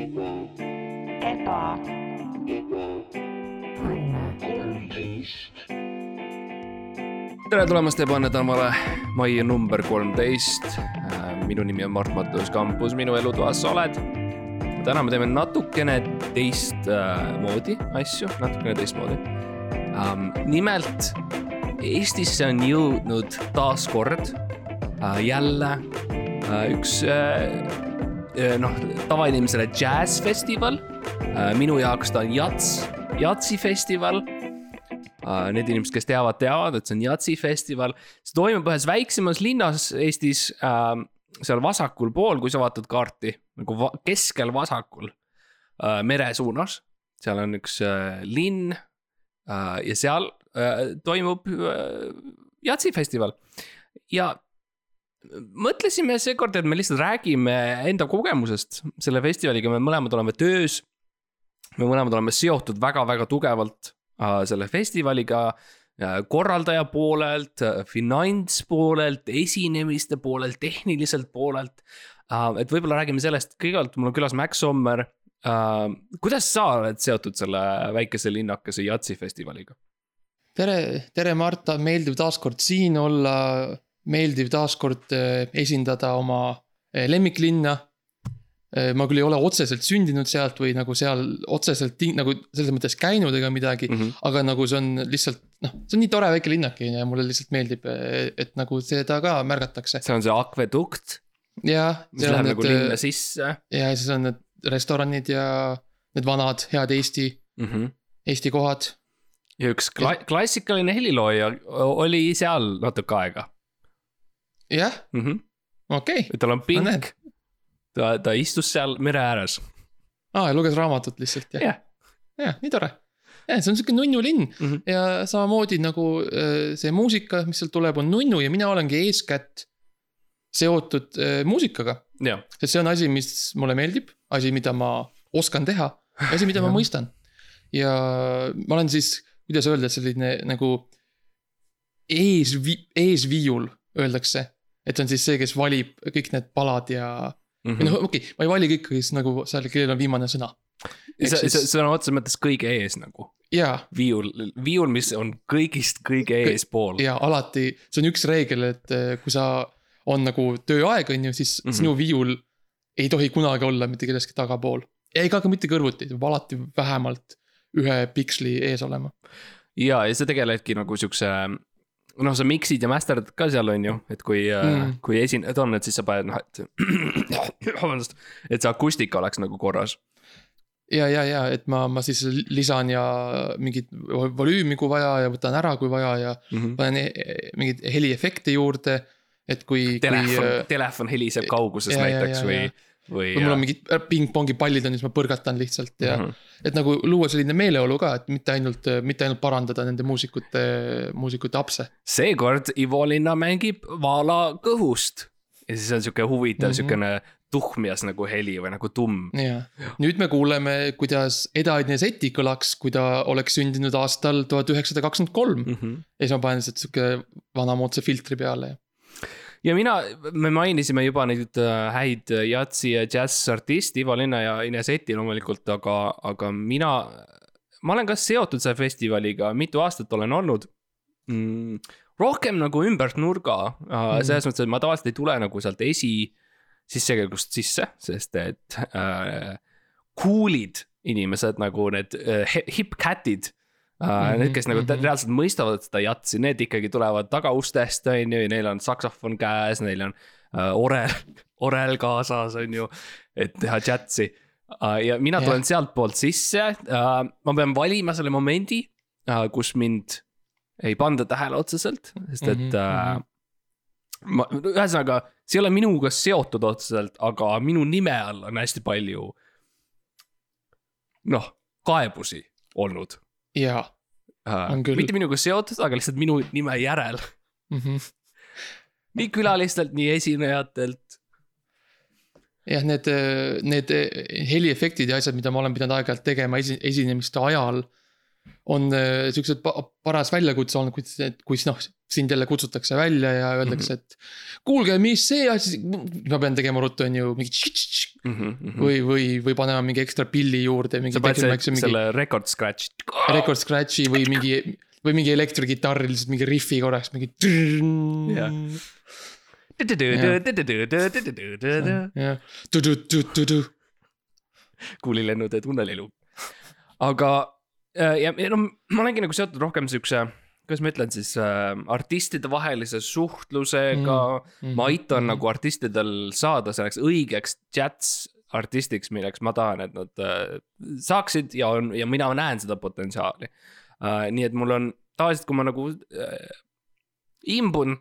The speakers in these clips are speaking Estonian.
eba, tere tulemast Ebane tänavale, mai number kolmteist. minu nimi on Mart Mattus Kampus, minu elutoas sa oled. täna me teeme natukene teistmoodi asju, natukene teistmoodi um,. nimelt Eestisse on jõudnud taaskord uh, jälle uh, üks uh, noh, tavainimesele džässfestival uh,. minu jaoks ta on jats, jatsifestival Uh, Need inimesed, kes teavad, teavad, et see on Jatsi festival. see toimub ühes väiksemas linnas Eestis seal vasakul pool, kui sa vaatad kaarti nagu va keskel vasakul mere suunas. seal on üks linn ja seal toimub äh, Jatsi festival ja mõtlesime seekord, et me lihtsalt räägime enda kogemusest selle festivaliga, me mõlemad oleme töös. me mõlemad oleme seotud väga-väga tugevalt äh, selle festivaliga äh, korraldaja poolelt, finantspoolelt, esinemiste poolelt, tehniliselt poolelt. et võib-olla räägime sellest, kõigepealt mul on külas Max Sommer. kuidas sa oled seotud selle väikese linnakese Jatsi festivaliga? tere, tere, Marta, meeldiv taaskord siin olla. Meeldiv taaskord eh, esindada oma eh, lemmiklinna. ma küll ei ole otseselt sündinud sealt või nagu seal otseselt nagu selles mõttes käinud ega midagi mm. -hmm. aga nagu see on lihtsalt noh, see on nii tore väike linnake ja mulle lihtsalt meeldib, et nagu seda ka märgatakse. see on see akvedukt, jah, mis läheb nagu linna sisse ja siis on need restoranid ja need vanad head Eesti, mm. -hmm. Eesti kohad. ja üks kla-, klassikaline helilooja oli seal natuke aega jah. -hmm. okei tal on No pink näed., ta, ta istus seal mere ääres, aa ja luges raamatut lihtsalt jah jah. jah, nii tore. jah, see on sihuke nunnu linn mm Mhm. -hmm. ja samamoodi nagu äh, see muusika, mis sealt tuleb, on nunnu ja mina olengi eeskätt seotud äh, muusikaga. sest see on asi, mis mulle meeldib, asi, mida ma oskan teha, asi, mida ma mõistan. ja ma olen siis, kuidas öelda, selline nagu ees, eesviiul öeldakse. Et on siis see, kes valib kõik need palad ja, Mhm. või noh, okei okay,, ma ei vali kõike, kes nagu seal, kellel on viimane sõna. see, see on otseses mõttes kõige ees nagu, jaa viiul, viiul, mis on kõigist kõige Kõ- eespool. ja alati, see on üks reegel, et eh, kui sa on nagu tööaeg, on ju, siis mm. -hmm. sinu viiul ei tohi kunagi olla mitte kellestki tagapool. ega ka mitte kõrvuti, ta peab alati vähemalt ühe piksli ees olema. ja, ja sa tegeledki nagu siukse, noh, sa mix'id ja master'd ka seal on ju, et kui mm. Mm., kui esinejad on, et siis sa paned noh, et vabandust, et see akustika oleks nagu korras. ja, ja, ja et ma, ma siis lisan ja mingit volüümi, kui vaja ja võtan ära, kui vaja ja Mm -hmm. panen e- mingeid heliefekte juurde. et kui, kui telefon äh,, telefon heliseb kaugusest ja, näiteks ja, ja., või. Kui mul on mingid pingpongi pallid on, siis ma põrgatan lihtsalt ja mm. -hmm. et nagu luua selline meeleolu ka, et mitte ainult, mitte ainult parandada nende muusikute, muusikute apse seekord Ivo Linna mängib Vaala kõhust ja siis on sihuke huvitav mm. -hmm. siukene tuhmjas nagu heli või nagu tumm. jah, nüüd me kuuleme, kuidas Eda Edneseti kõlaks, kui ta oleks sündinud aastal tuhat üheksasada kakskümmend kolm. Mhm. ja siis ma panen lihtsalt sihuke vanamoodsa filtri peale. ja mina, me mainisime juba neid äh, häid jatsi ja džässartiste Ivo Linna ja Ines Eti loomulikult, aga, aga mina, ma olen ka seotud selle festivaliga, mitu aastat olen olnud mm,. rohkem nagu ümbert nurga mm., selles mõttes, et ma tavaliselt ei tule nagu sealt esi, sissekirjutust sisse, sest et äh, cool'id inimesed nagu need äh, hip cat'id Uh, mm -hmm, need, kes nagu mm mhm. -hmm. reaalselt mõistavad seda jatsi, need ikkagi tulevad tagaustest, on ju, ja neil on saksofon käes, neil on uh, orel, orel kaasas, on ju, et teha džätsi uh,. ja mina Jah. tulen sealtpoolt sisse uh,, ma pean valima selle momendi uh,, kus mind ei panda tähele otseselt, sest et Mhm, uh, mhm. ma, ühesõnaga, see ei ole minuga seotud otseselt, aga minu nime all on hästi palju noh, kaebusi olnud jaa uh, On. küll. mitte minuga seotud, aga lihtsalt minu nime järel. mm. -hmm. nii külalistelt, nii esinejatelt. jah, need, need heliefektid ja asjad, mida ma olen pidanud aeg-ajalt tegema esi-, esinemiste ajal. On äh, siuksed pa paras väljakutse olnud, kus, kus noh, sind jälle kutsutakse välja ja öeldakse, et. kuulge, mis see asi, ma pean tegema ruttu, on ju, mingi tš-tš-tš või, või, või panema mingi ekstra pilli juurde, mingi sa paned selle, mingi selle record scratch. record scratch'i või mingi. või mingi elektrikitarri lihtsalt mingi rifi korraks, mingi. Jah. kuulilennude tunnelilu. aga ja, ja no ma olengi nagu seotud rohkem siukse, kuidas ma ütlen siis äh, artistide vahelise suhtlusega mm.. ma aitan mm. nagu artistidel saada selleks õigeks jazz artistiks, milleks ma tahan, et nad äh, saaksid ja on ja mina näen seda potentsiaali äh,. nii et mul on tavaliselt, kui ma nagu äh, imbun,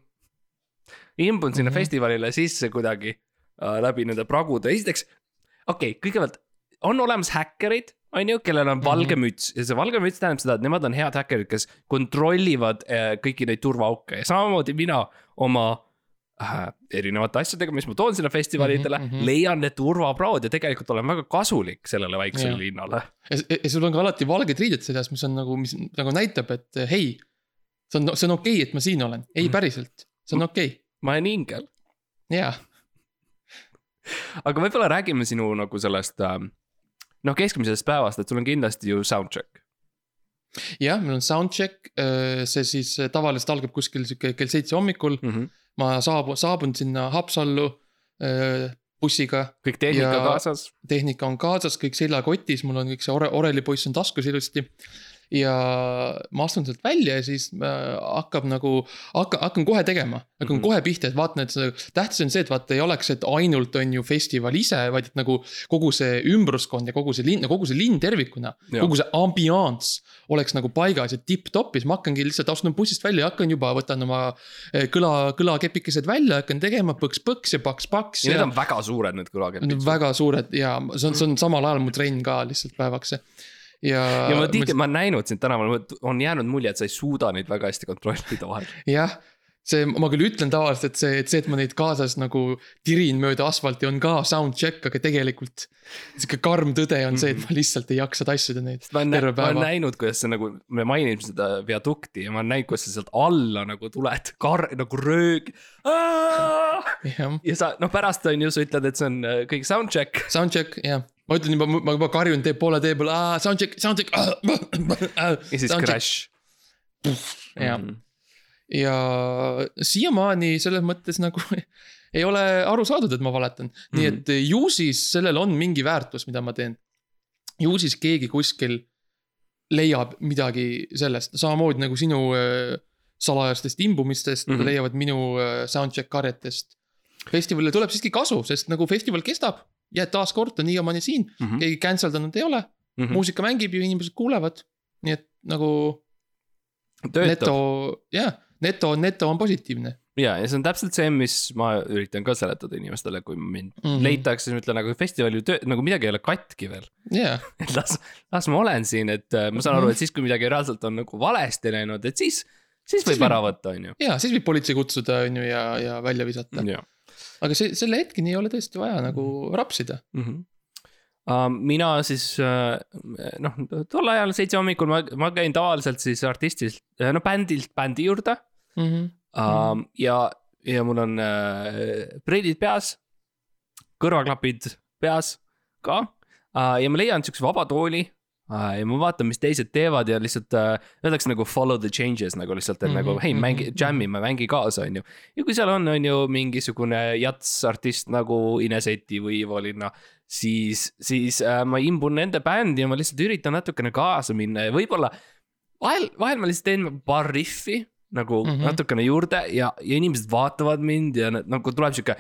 imbun sinna mm. -hmm. festivalile sisse kuidagi äh, läbi nende pragude, esiteks okei okay,, kõigepealt on olemas häkkerid, on ju, kellel on valge Mhm. müts ja see valge müts tähendab seda, et nemad on head häkkerid, kes kontrollivad äh, kõiki neid turvaauke ja samamoodi mina oma äh, erinevate asjadega, mis ma toon sinna festivalidele mm, -hmm. leian need turvapraod ja tegelikult olen väga kasulik sellele väiksele Jah. linnale. ja, ja sul on ka alati valged riided seljas, mis on nagu, mis nagu näitab, et eh, hei. see on, see on okei okay,, et ma siin olen, ei Mhm. päriselt, see on okei okay., ma olen ingel, jaa. aga võib-olla räägime sinu nagu sellest äh, noh, keskmisest päevast, et sul on kindlasti ju soundcheck. jah, meil on soundcheck, see siis eh, tavaliselt algab kuskil sihuke kell seitse hommikul. Mm -hmm. ma saabun, saabun sinna Haapsallu eh, bussiga, kõik tehnika kaasas. tehnika on kaasas, kõik seljakotis, mul on kõik see ore-, orelipoiss on taskus ilusti. Ja ma astun sealt välja ja siis äh, hakkab nagu, hakka, hakkan kohe tegema, hakkan mm. -hmm. kohe pihta, et vaatan, et see, tähtis on see, et vaata ei oleks, et ainult on ju festival ise, vaid et nagu kogu see ümbruskond ja kogu see linn, kogu see linn tervikuna. kogu see ambiance oleks nagu paigas ja tipp-topp ja siis ma hakkangi lihtsalt astun bussist välja ja hakkan juba, võtan oma eh, kõla, kõlakepikesed välja, hakkan tegema põks-põks ja paks-paks ja need on väga suured, need kõlakepid. väga suured ja see on, see on samal ajal mu trenn ka lihtsalt päevaks. ja. ja ma tihti, ma olen näinud sind tänaval, on jäänud mulje, et sa ei suuda neid väga hästi kontrollida vahel. jah, see, ma küll ütlen tavaliselt, et see, et see, et ma neid kaasas nagu tirin mööda asfalti, on ka sound check, aga tegelikult. sihuke karm tõde on see, et ma lihtsalt ei jaksa tassida neid ma olen, terve ma olen päeva. näinud, kuidas sa nagu, me mainisime seda viadukti ja ma olen näinud, kuidas sa sealt alla nagu tuled, kar-, nagu röög. ja sa, noh pärast on ju, sa ütled, et see on äh, kõik soundcheck. sound check, jah. Ma ütlen juba, ma juba karjun tee poole tee peal, sound check, sound check. ja siis crash. jah, Mhm. ja siiamaani selles mõttes nagu ei ole aru saadud, et ma valetan. nii Mhm. et ju siis sellel on mingi väärtus, mida ma teen. ju siis keegi kuskil leiab midagi sellest, samamoodi nagu sinu äh, salajastest imbumistest mm. -hmm. leiavad minu äh, soundcheck karjetest. festivalile tuleb siiski kasu, sest nagu festival kestab ja taaskord on siiamaani siin, Mhm. keegi cancel danud ei ole, Mhm. muusika mängib ja inimesed kuulevad. nii et nagu neto, jah, neto, neto on positiivne ja, ja see on täpselt see, mis ma üritan ka seletada inimestele, kui mind mm Mhm. -hmm. leitakse, siis ma ütlen, aga festivali töö, nagu midagi ei ole katki veel. jah, et las, las ma olen siin, et äh, ma saan aru, et siis, kui midagi reaalselt on nagu valesti läinud, et siis, siis võib Siis ära võtta, on ju. ja siis võib politsei kutsuda, on ju, ja, ja välja visata. Aga see, selle hetkeni ei ole tõesti vaja nagu rapsida. mm. -hmm. Mina siis uh, noh, tol ajal seitse hommikul ma, ma käin tavaliselt siis artistilt, no bändilt bändi juurde Mhm. uh,. ja, ja mul on uh, prillid peas, kõrvaklapid peas ka uh, ja ma leian siukse vaba tooli ja ma vaatan, mis teised teevad ja lihtsalt uh, öeldakse nagu follow the changes nagu lihtsalt, et mm -hmm, nagu Mhm, hei, mhm, mängi mhm., jam'ime, mängi kaasa, on ju. ja kui seal on, on ju mingisugune jats-artist nagu Ineseti või Ivo Linna, siis, siis äh, ma imbun nende bändi ja ma lihtsalt üritan natukene kaasa minna ja võib-olla vahel, vahel ma lihtsalt teen paar riffi nagu mm Mhm. -hmm. natukene juurde ja, ja inimesed vaatavad mind ja nad, nagu tuleb sihuke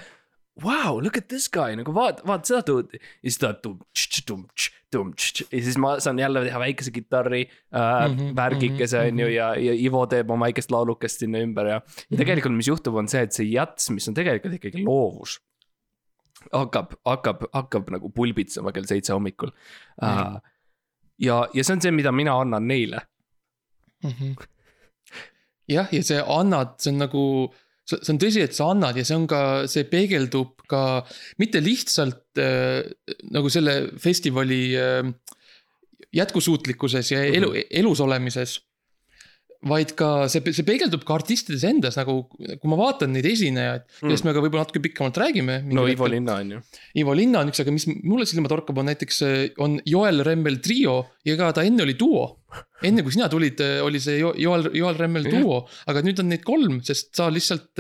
wow, look at this guy nagu vaata, vaata seda dude'i. ja siis ta tum-tš-tum-tš-tum-tš ja siis ma saan jälle teha väikese kitarri äh, mm Mhm, -hmm, värgikese mhm, on ju mhm. ja, ja Ivo teeb oma väikest laulukest sinna ümber ja. ja tegelikult, mis juhtub, on see, et see jats, mis on tegelikult ikkagi loovus. hakkab, hakkab, hakkab nagu pulbitsema kell seitse hommikul äh,. ja, ja see on see, mida mina annan neile. Mhm. jah, ja see annad, see on nagu, see on tõsi, et sa annad ja see on ka, see peegeldub ka mitte lihtsalt äh, nagu selle festivali äh, jätkusuutlikkuses ja elu, elus olemises. Vaid ka see, see peegeldub ka artistides endas nagu, kui ma vaatan neid esinejaid mm., kellest me ka võib-olla natuke pikemalt räägime. no Ivo. Linna on ju. Ivo Linna on üks, aga mis mulle silma torkab, on näiteks, on Joel Remmel trio ja ka ta enne oli duo. enne kui sina tulid, oli see Jo- Joel, Joel Remmel duo, aga nüüd on neid kolm, sest sa lihtsalt.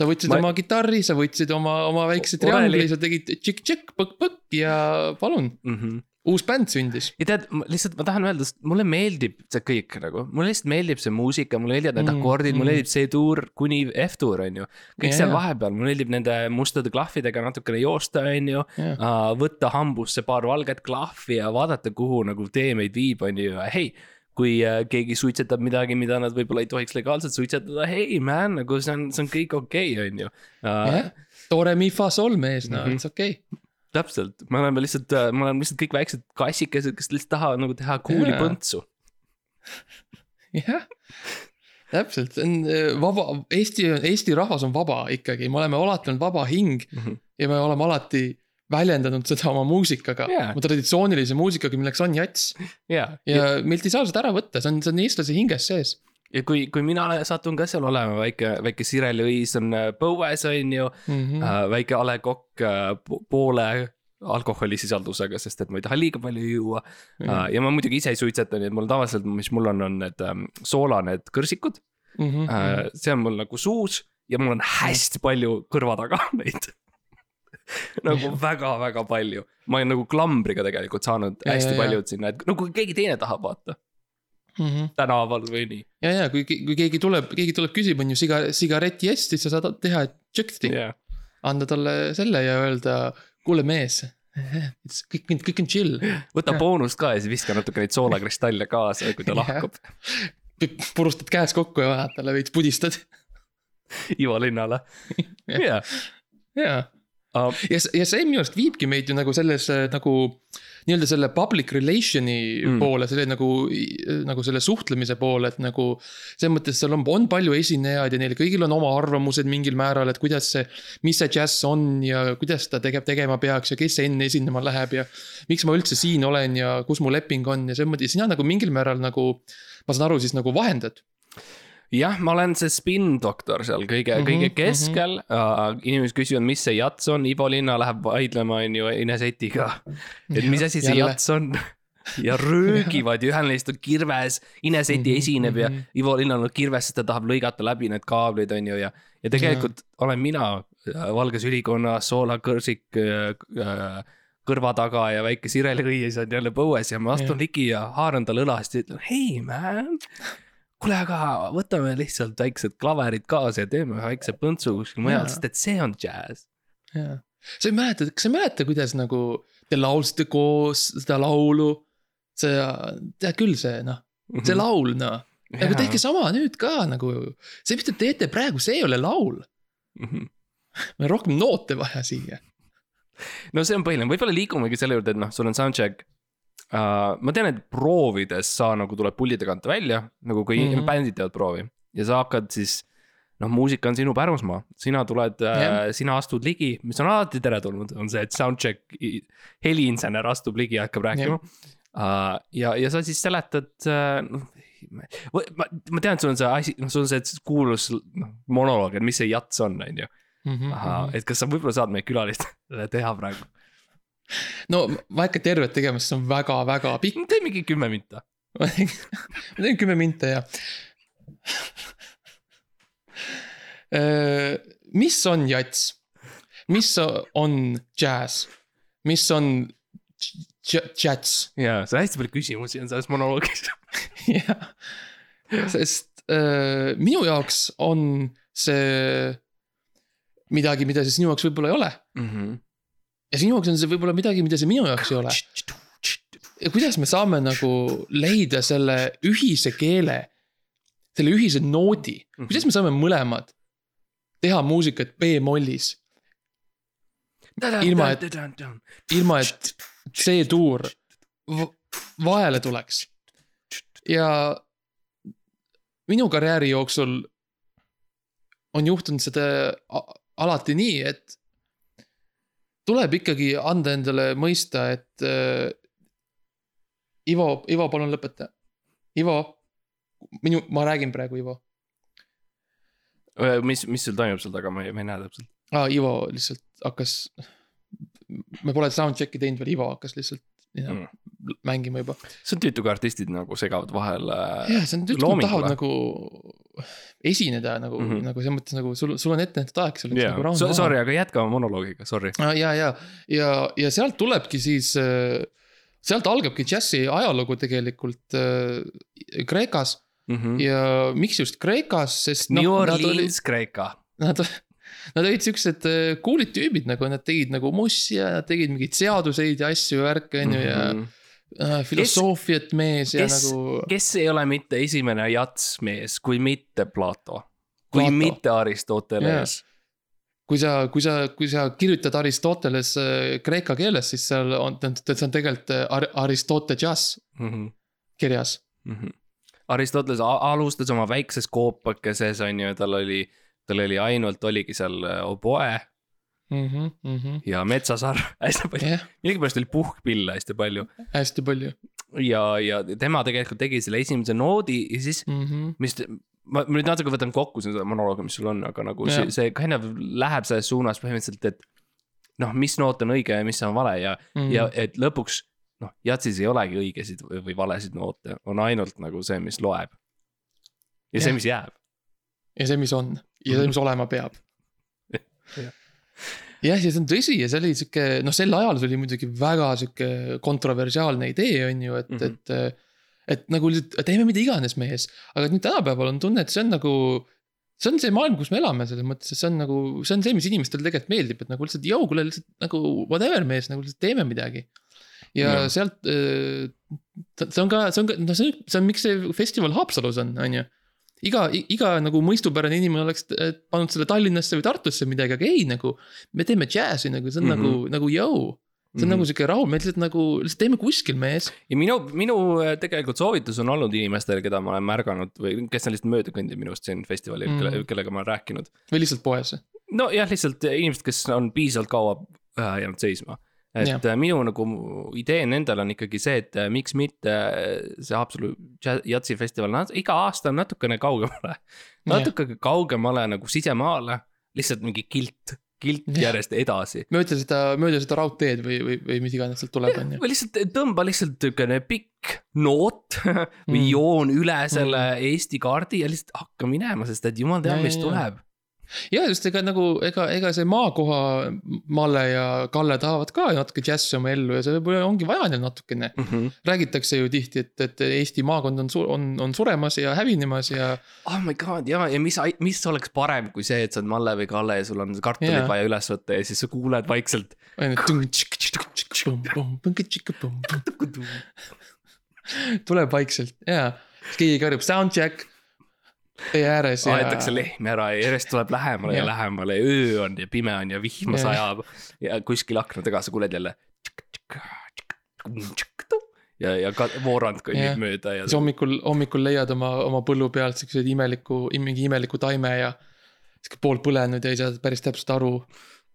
sa võtsid Ma- ma... oma kitarri, sa võtsid oma, oma väikse triangli, sa tegid tšikk-tšikk, põkk-põkk ja palun, Mm -hmm. Uus bänd sündis. ja tead, lihtsalt ma tahan öelda, mulle meeldib see kõik nagu, mulle lihtsalt meeldib see muusika, mulle meeldivad need Mm, mm, akordid mm,, mulle mm. meeldib see tuur kuni F-tuur on ju. kõik Jaa. seal vahepeal, mulle meeldib nende mustade klahvidega natukene joosta, on ju. Jah. võtta hambusse paar valget klahvi ja vaadata, kuhu nagu tee meid viib, on ju, hei. kui äh, keegi suitsetab midagi, mida nad võib-olla ei tohiks legaalselt suitsetada, hei man, nagu see on, see on kõik okei okay,, on ju. jah, tore mi fa sol mees, no Mhm. it's okei okay.. täpselt, me oleme lihtsalt, me oleme lihtsalt kõik väiksed kassikesed, kes lihtsalt tahavad nagu teha cool'i Jaa. põntsu. jah, täpselt, see on äh, vaba, Eesti, Eesti rahvas on vaba ikkagi, me oleme alati olnud vaba hing Mhm. ja me oleme alati väljendanud seda oma muusikaga Jaa. oma traditsioonilise muusikaga, milleks on jats. ja, ja meilt ei saa seda ära võtta, see on, see on eestlase hinges sees. Ja kui, kui mina satun ka seal olema, väike, väike Sireli Õis on äh, põues, on ju Mhm. äh,, väike A Le Coq äh, po- poole alkoholisisaldusega, sest et ma ei taha liiga palju juua äh,. ja ma muidugi ise ei suitseta, nii et mul tavaliselt, mis mul on, on need ähm, soola need kõrsikud Mhm. äh,. see on mul nagu suus ja mul on hästi palju kõrva taga neid nagu väga-väga palju, ma olen nagu klambriga tegelikult saanud Ja, hästi ja, ja. paljud sinna, et no kui keegi teine tahab, vaata tänaval või nii. ja, ja kui, kui keegi tuleb, keegi tuleb, küsib, on ju siga-, sigareti eest, siis sa saad teha tšõkti, jah, anda talle selle ja öelda, kuule mees, kõik, kõik on chill. võta boonust ka ja siis viska natuke neid soolakristalle kaasa, kui ta lahkub. Purustad käes kokku ja vaatad talle veits pudistad. Ivo linnale. jah, jaa ja, ja see minu arust viibki meid ju nagu selles äh, nagu nii-öelda selle public relation'i Mm. poole, selle nagu, nagu selle suhtlemise poole, et nagu. selles mõttes seal on, on palju esinejaid ja neil kõigil on oma arvamused mingil määral, et kuidas see, mis see džäss on ja kuidas ta tegema, tegema peaks ja kes enne esinema läheb ja. miks ma üldse siin olen ja kus mu leping on ja selles mõttes sina nagu mingil määral nagu, ma saan aru, siis nagu vahendad. jah, ma olen see spin-doktor seal kõige mm, Mhm, -hmm, kõige keskel mm. -hmm. inimesed küsivad, mis see jats on, Ivo Linna läheb vaidlema, on ju, Ines Etiga. et mis asi see jats on ja röögivad ja ühel neist on kirves, Ines Eti Mhm, esineb ja mhm. Ivo Linnal on kirves, sest ta tahab lõigata läbi need kaablid, on ju, ja. ja tegelikult olen mina äh, valges ülikonnas, soolakõrsik äh, äh, kõrva taga ja väike sireliõis on jälle põues ja ma astun ligi ja haaran ta õlast ja ütlen, hei man. kuule, aga võtame lihtsalt väiksed klaverid kaasa ja teeme väikse põntsu kuskil mujal, sest et see on džäss. jaa, sa ei mäleta, kas sa ei mäleta, kuidas nagu te laulsite koos seda laulu? see, tead küll see noh, Mhm. see laul noh, nagu tehke sama nüüd ka nagu. see, mis te teete praegu, see ei ole laul. Mhm. meil on rohkem noote vaja siia. no see on põhiline, võib-olla liigumegi selle juurde, et noh, sul on soundcheck uh,. ma tean, et proovides sa nagu tuleb pulli tagant välja, nagu kui mm Mhm. -hmm. bändid teevad proovi ja sa hakkad siis. noh, muusika on sinu pärusmaa, sina tuled uh, Jah., sina astud ligi, mis on alati teretulnud, on see, et soundcheck, heliinsener astub ligi ja hakkab rääkima uh,. ja, ja sa siis seletad uh,, noh. ma, ma tean, et sul on see asi, noh, sul on see kuulus noh, monoloog, et mis see jats on, on ju. Mhm, et kas sa võib-olla saad meie külalistele teha praegu? No hakka tervet see on väga-väga pikk. tee mingi kümme minta. ma teen kümme minta ja. mis on jats? mis on džäss? mis on dž- džäts? jaa, see on hästi palju küsimusi on selles monoloogis. jah, sest äh, minu jaoks on see midagi, mida see sinu jaoks võib-olla ei ole. Ja sinu jaoks on see võib-olla midagi, mida see minu jaoks ei ole. ja kuidas me saame nagu leida selle ühise keele, selle ühise noodi, kuidas me saame mõlemad teha muusikat B-mollis, Ilma, et- ilma et C-tuur vahele tuleks. ja minu karjääri jooksul on juhtunud seda alati nii, et tuleb ikkagi anda endale mõista, et äh, Ivo, Ivo, palun lõpeta. Ivo, minu, ma räägin praegu, Ivo mis, mis sul toimub seal taga, ma ei, ma ei näe täpselt. ah,. Ivo lihtsalt hakkas, me pole soundcheck'i teinud veel, Ivo hakkas lihtsalt you know, Mm. Mängima juba. see on tüütu, kui artistid nagu segavad vahele. jah, see on tüütu, kui tahavad nagu esineda nagu mm, Mhm. -hmm. nagu selles mõttes nagu sul, sul on ette nähtud aeg selleks jaa nagu, rahu maha. sorry, aga jätka oma monoloogiga, sorry. Ah, ja, ja, ja, ja sealt tulebki siis, sealt algabki džässi ajalugu tegelikult äh, Kreekas ja miks just Kreekas, sest New noh, nad olid, Orleans, Kreeka. nad, nad olid siuksed äh, cool'id tüübid nagu nad tegid nagu mossi ja nad tegid mingeid seaduseid ja asju ja värke on ju ja äh, filosoofiat mees ja Mhm. kes- nagu. kes ei ole mitte esimene jatsmees, kui mitte Plato, kui Plato. mitte Aristoteles. kui sa, kui sa, kui sa kirjutad Aristoteles äh, kreeka keeles, siis seal on, see on tegelikult äh, Ar- Aristoteles kirjas. Mhm. Aristoteles a- alustas oma väikses koopakeses, on ju, tal oli, tal oli ainult, oligi seal äh, oboe ja metsasarv hästi palju, jah, millegipärast oli puhkpille hästi palju. hästi palju ja, ja tema tegelikult tegi selle esimese noodi ja siis, mm. -hmm. mis, ma ma nüüd natuke võtan kokku seda monoloogi, mis sul on, aga nagu Jah. see, see kind of läheb selles suunas põhimõtteliselt, et noh, mis noot on õige ja mis on vale ja mm, Mhm. -hmm. ja et lõpuks noh, jatsis ei olegi õigesid või valesid noote, on ainult nagu see, mis loeb. ja see, Jah. mis jääb. ja see, mis on ja see, mis olema peab. Jah. ja see on tõsi ja see oli sihuke, noh, sel ajal see oli muidugi väga sihuke kontroversiaalne idee, on ju, et mm. -hmm. et. et nagu teeme mida iganes mees, aga nüüd tänapäeval on tunne, et see on nagu. see on see maailm, kus me elame selles mõttes, et see on nagu, see on see, mis inimestele tegelikult meeldib, et nagu lihtsalt jõu, kuule lihtsalt nagu whatever mees, nagu lihtsalt teeme midagi. ja Jah. sealt, see on ka, see on ka, noh, see on, see on, miks see festival Haapsalus on, on ju iga, iga nagu mõistupärane inimene oleks eh, pannud selle Tallinnasse või Tartusse midagi, aga ei nagu. me teeme džässi nagu, see on mm Mhm. -hmm. nagu, nagu jõu. see on mm -hmm. nagu sihuke rahu, me lihtsalt nagu, lihtsalt teeme kuskil mees. ja minu, minu äh, tegelikult soovitus on olnud inimestele, keda ma olen märganud või kes on lihtsalt mööda kõndinud minust siin festivalil mm, Mhm. -hmm. kellega ma olen rääkinud. või lihtsalt poes. nojah, lihtsalt inimesed, kes on piisavalt kaua äh, jäänud seisma. Et ja. minu nagu idee nendel on ikkagi see, et äh, miks mitte äh, see Haapsalu jatsifestival iga aasta natukene kaugemale. natuke kaugemale nagu sisemaale, lihtsalt mingi kilt, kilt Jah. järjest edasi. mööda seda, mööda seda raudteed või, või, või mis iganes sealt tuleb, on ju. või lihtsalt tõmba lihtsalt niisugune pikk noot või Mm. joon üle selle Eesti kaardi ja lihtsalt hakka minema, sest et jumal teab, Ja, mis ja, ja. tuleb. Ja just ega nagu, ega, ega see maakoha Malle ja Kalle tahavad ka natuke džässi oma ellu ja see võib-olla ongi vaja neil natukene. räägitakse ju tihti, et, et Eesti maakond on, on, on suremas ja hävinemas ja oh my god ja, ja mis, mis oleks parem kui see, et sa oled Malle või Kalle ja sul on kartulid yeah. vaja üles võtta ja siis sa kuuled vaikselt. tuleb vaikselt ja keegi karjub soundcheck tee ääres ja. aetakse lehmi ära ja järjest tuleb lähemale ja, ja lähemale ja öö on ja pime on ja vihma Jah. sajab ja kuskil akna taga sa kuuled jälle. ja, ja ka voorand kõnnib mööda ja siis hommikul, hommikul leiad oma, oma põllu pealt siukseid imeliku, mingi imeliku taime ja. sihuke poolpõlenud ja ei saa päris täpselt aru,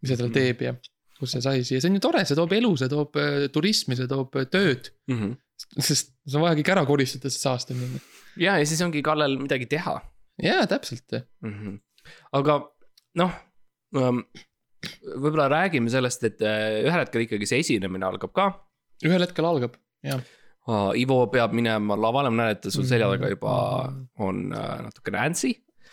mis see tal Mhm. teeb ja kust see sai siia, see on ju tore, see toob elu, see toob äh, turismi, see toob äh, tööd. mm. -hmm. sest see on vaja kõik ära koristada, see saastamine. ja, ja siis ongi Kallel midagi teha jaa, täpselt. mm. -hmm. aga noh um,, võib-olla räägime sellest, et äh, ühel hetkel ikkagi see esinemine algab ka ühel hetkel algab, jah. Ivo peab minema lavale, ma näen, et sul selja taga juba Mhm. on uh, natukene Nancy.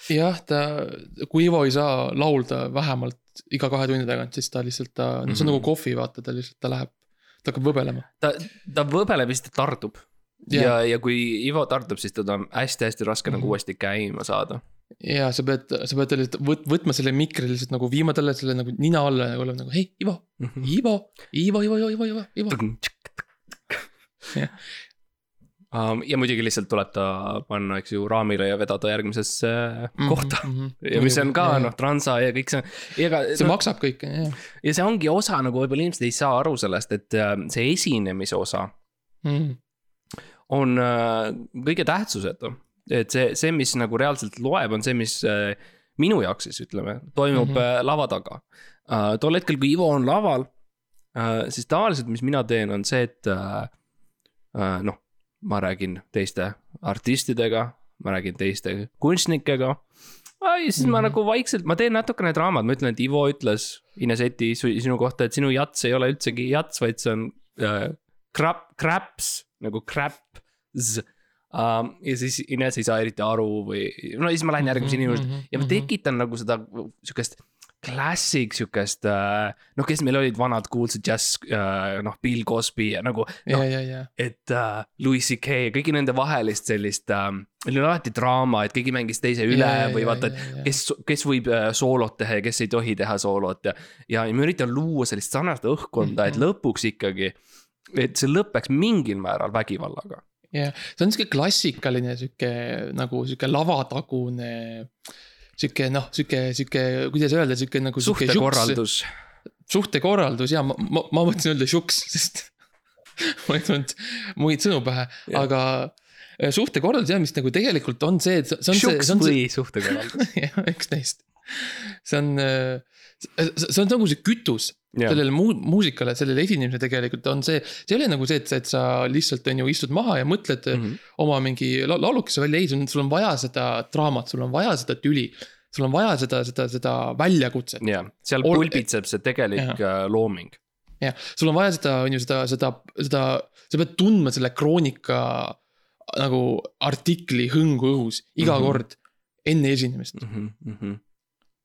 jah, ta, kui Ivo ei saa laulda vähemalt iga kahe tunni tagant, siis ta lihtsalt ta, no see on Mhm. nagu kohvi, vaata, ta lihtsalt, ta läheb, ta hakkab võbelema. ta, ta võbeleb ja siis ta tardub. Jah. ja, ja kui Ivo tardub, siis teda on hästi-hästi raske mm -hmm. Mhm. nagu uuesti käima saada. ja sa pead, sa pead lihtsalt võt-, võtma selle mikri lihtsalt nagu viima talle selle nagu nina alla nagu olema nagu hei, Ivo, Mhm. Ivo, Ivo, Ivo, Ivo, Ivo, Ivo, Ivo. Um, ja muidugi lihtsalt tuleb ta panna, eks ju, raamile ja vedada järgmisesse Mhm, kohta. ja mis on ka noh, transa ja kõik see, ega see no, maksab kõik, jah. ja see ongi osa nagu võib-olla inimesed ei saa aru sellest, et äh, see esinemise osa Mhm. On äh, kõige tähtsusetu. et see, see, mis nagu reaalselt loeb, on see, mis äh, minu jaoks siis ütleme, toimub mm. -hmm. lava taga tol hetkel, kui Ivo on laval siis tavaliselt, mis mina teen, on see, et noh, ma räägin teiste artistidega, ma räägin teiste kunstnikega. ja siis mm -hmm. ma Mhm. nagu vaikselt, ma teen natukene draamat, ma ütlen, et Ivo ütles Ines Eti su- sinu kohta, et sinu jats ei ole üldsegi jats, vaid see on äh, crap, craps nagu craps um,. ja siis Ines ei saa eriti aru või, no siis ma lähen järgmise Mhm, inimese mhm, ja ma mhm. tekitan nagu seda sihukest klassik sihukest äh,, noh, kes meil olid vanad kuulsad džäss äh,, noh, Bill Cosby ja nagu ja, ja, ja, et äh, Louis CK, kõigi nende vahelist sellist äh,, meil oli alati draama, et keegi mängis teise üle Ja, ja, või ja, vaata, ja, ja. et kes, kes võib äh, soolot teha ja kes ei tohi teha soolot ja. ja ma üritan luua sellist sarnast õhkkonda, et Mhm. lõpuks ikkagi, et see lõpeks mingil määral vägivallaga. Ja see on sihuke klassikaline sihuke nagu sihuke lavatagune. sihuke noh, sihuke, sihuke, kuidas öelda, sihuke nagu. suhtekorraldus, suhtekorraldus ja ma, ma, ma mõtlesin öelda žuks, sest mul ei tulnud muid sõnu pähe, Jah. aga äh, suhtekorraldus jah, mis nagu tegelikult on see, et see on see, šuks see on see, või suhtekorraldus. jah, üks neist. see on, see on nagu see kütus Jah. sellele muu-, muusikale, sellele esinemisele tegelikult on see, see ei ole nagu see, et sa, et sa lihtsalt on ju istud maha ja mõtled mm. -hmm. oma mingi la- laulukese välja, ei, sul on, sul on vaja seda draamat, sul on vaja seda tüli. sul on vaja seda, seda, seda väljakutset. jah, seal Ol- pulbitseb see tegelik äh, looming. jah, sul on vaja seda, on ju seda, seda, seda, sa pead tundma selle kroonika nagu artikli hõngu õhus iga mm. -hmm. kord enne esinemist Mm -hmm.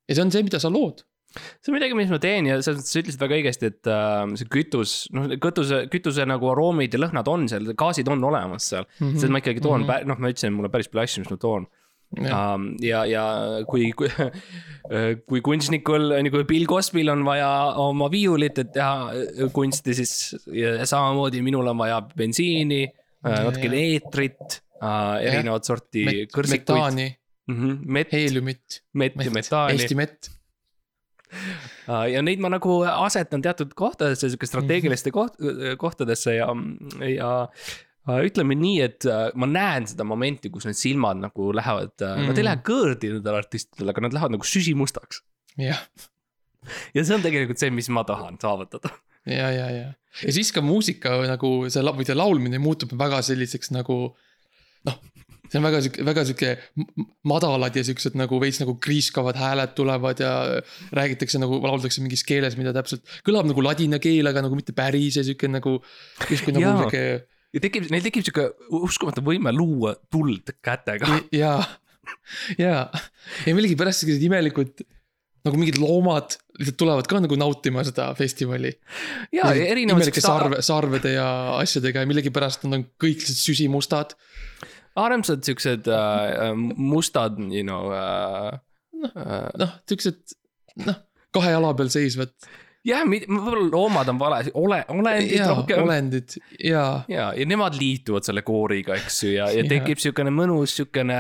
ja see on see, mida sa lood. See on midagi, mis ma teen ja selles mõttes sa ütlesid väga õigesti, et äh, see kütus, noh, kütuse, kütuse nagu aroomid ja lõhnad on seal, gaasid on olemas seal mm. -hmm. seda ma ikkagi toon mm, -hmm. noh, ma ütlesin, mul on päris palju asju, mis ma toon. Um, ja, ja kui, kui, kui kunstnikul, nagu Bill Cosby'l on vaja oma viiulit, et teha äh, kunsti, siis ja samamoodi minul on vaja bensiini, Ja, natukene eetrit, erinevat sorti Met, kõrsikuid, metaani, mett, heeliumit, mett ja metaani Eesti mett. Äh, ja neid ma nagu asetan teatud kohtadesse, sihuke strateegiliste koht-, kohtadesse ja, ja ütleme nii, et äh, ma näen seda momenti, kus need silmad nagu lähevad mm, nad ei Mhm. lähe kõõrdi nendel artistidel, aga nad lähevad nagu süsimustaks. jah, ja see on tegelikult see, mis ma tahan saavutada. ja, ja, ja, ja siis ka muusika nagu see, või see laulmine muutub väga selliseks nagu noh, see on väga sihuke, väga sihuke madalad ja siuksed nagu veits nagu kriiskavad hääled tulevad ja räägitakse nagu, lauldakse mingis keeles, mida täpselt kõlab nagu ladina keel, aga nagu mitte päris ja sihuke nagu, justkui nagu sihuke ja tekib, neil tekib sihuke uskumatu võime luua tuld kätega. ja, ja, ja millegipärast sellised imelikud nagu mingid loomad lihtsalt tulevad ka nagu nautima seda festivali. ja, ja erinevad imelike sarve, sarvede ja asjadega ja millegipärast nad on kõik lihtsalt süsimustad. Armsad siuksed äh, mustad, you know äh,. Äh, noh, siuksed noh, kahe jala peal seisvad jah, võib-olla loomad on vale, ole, olendid ja rohkem. olendid ja, ja, ja nemad liituvad selle kooriga, eks ju, ja, ja tekib siukene mõnus siukene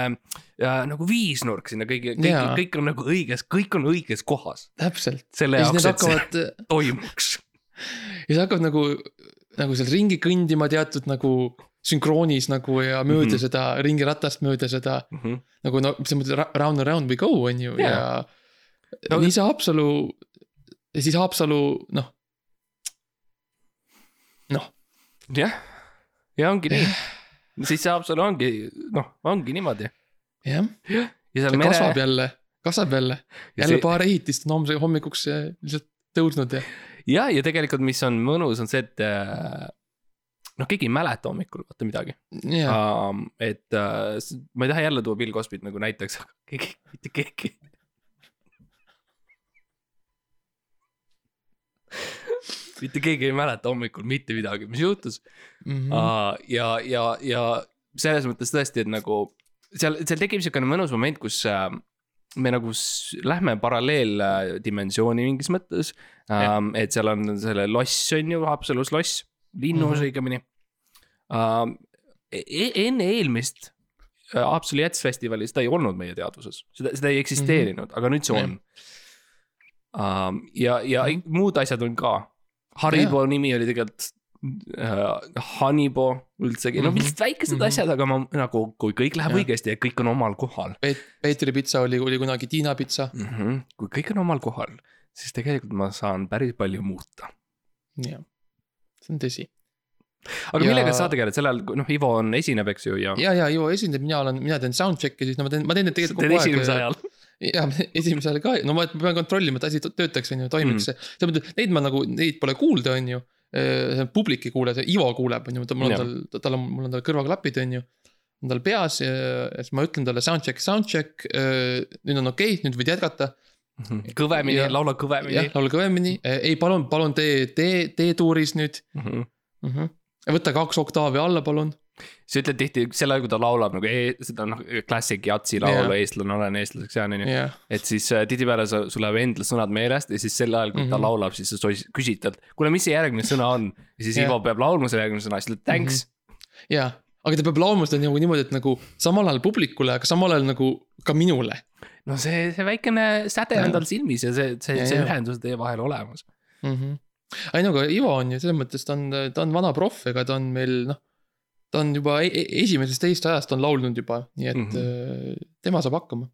ja, nagu viisnurk sinna kõigi, kõik kõik on nagu õiges, kõik on õiges kohas täpselt. selle jaoks, et see hakkavad toimuks. ja siis hakkavad nagu, nagu seal ringi kõndima teatud nagu sünkroonis nagu ja mööda mm. -hmm. seda ringiratast mööda seda nagu no selles mõttes round and round we go on ju Jaa. ja No- nii see Haapsalu ja siis Haapsalu noh, noh jah, ja ongi nii. siis see Haapsalu ongi, noh, ongi niimoodi. jah, ja seal see mere kasvab, jälle, kasvab jälle, Ja jälle see- paar ehitist on homse hommikuks eh, lihtsalt tõusnud ja ja, ja tegelikult, mis on mõnus, on see, et äh, noh, keegi ei mäleta hommikul vaata midagi ja um,. et uh, ma ei taha jälle tuua Bill Cosby't nagu näiteks, aga keegi, mitte keegi. mitte keegi ei mäleta hommikul mitte midagi, mis juhtus mm. -hmm. uh,. ja, ja, ja selles mõttes tõesti, et nagu seal, seal tekib siukene mõnus moment, kus uh, me nagu lähme paralleeldimensiooni mingis mõttes um,. et seal on selle loss on ju, Haapsalus loss, linnus mm Mhm. -hmm. õigemini um,. E enne eelmist äh, Haapsalu Jets-festivali, seda ei olnud meie teadvuses, seda, seda ei eksisteerinud mm, -hmm. aga nüüd see on um,. ja, ja Mhm. muud asjad on ka. Haribo nimi oli tegelikult uh, Hanibo üldsegi, no Mhm. lihtsalt väikesed mm Mhm. -hmm. asjad, aga ma nagu, kui kõik läheb Jah. õigesti ja kõik on omal kohal Peet-, Peetri pitsa oli, oli kunagi Tiina pitsa, mm. -hmm. kui kõik on omal kohal, siis tegelikult ma saan päris palju muuta. jah, see on tõsi. aga Ja- millega sa tegeled sel ajal, noh, Ivo on, esineb, eks ju, ja. ja, ja Ivo esindab, mina olen, mina teen soundcheck'i, siis no ma teen, ma teen neid tegelikult kogu esimese aeg. ajal. ja esimesel ka, no ma ma pean kontrollima, et asi töötaks, on ju, toimiks mm.. selles mõttes, neid ma nagu, neid pole kuulda, on ju. publik ei kuule, see Ivo kuuleb, on ju, mul on tal, tal on, mul on tal kõrvaklapid, on ju. on tal peas ja ja siis ma ütlen talle soundcheck, soundcheck, nüüd on okei okay,, nüüd võid jätkata. Kõvemini Ja-, laula kõvemini jah, laula kõvemini, ei palun, palun tee, tee, tee tuuris nüüd mm. -hmm. mm. -hmm. võta kaks oktaavi alla, palun. sa ütled tihti sel ajal, kui ta laulab nagu e seda noh, klassik jatsi laulu Jah. eestlane olen eestlaseks jään onju. jah, et siis äh, tihtipeale sa, sul läheb endal sõnad meelest ja siis sel ajal, kui mm -hmm. ta Mhm. laulab, siis sa küsid talt, kuule, mis see järgmine sõna on. ja siis Jah. Ivo peab laulma selle järgmine sõna, siis ta ütleb thanks ja, aga ta peab laulma seda nagu niimoodi, et nagu samal ajal publikule, aga samal ajal nagu ka minule no see, see väikene säde on tal silmis ja see, see, see ühendus teie vahel olemas. mm. -hmm. ei no aga Ivo on ju selles mõttes, ta on, ta on vana proff, ega ta on meil noh. ta on juba e e esimesest teist ajast on laulnud juba, nii et mm. -hmm. tema saab hakkama.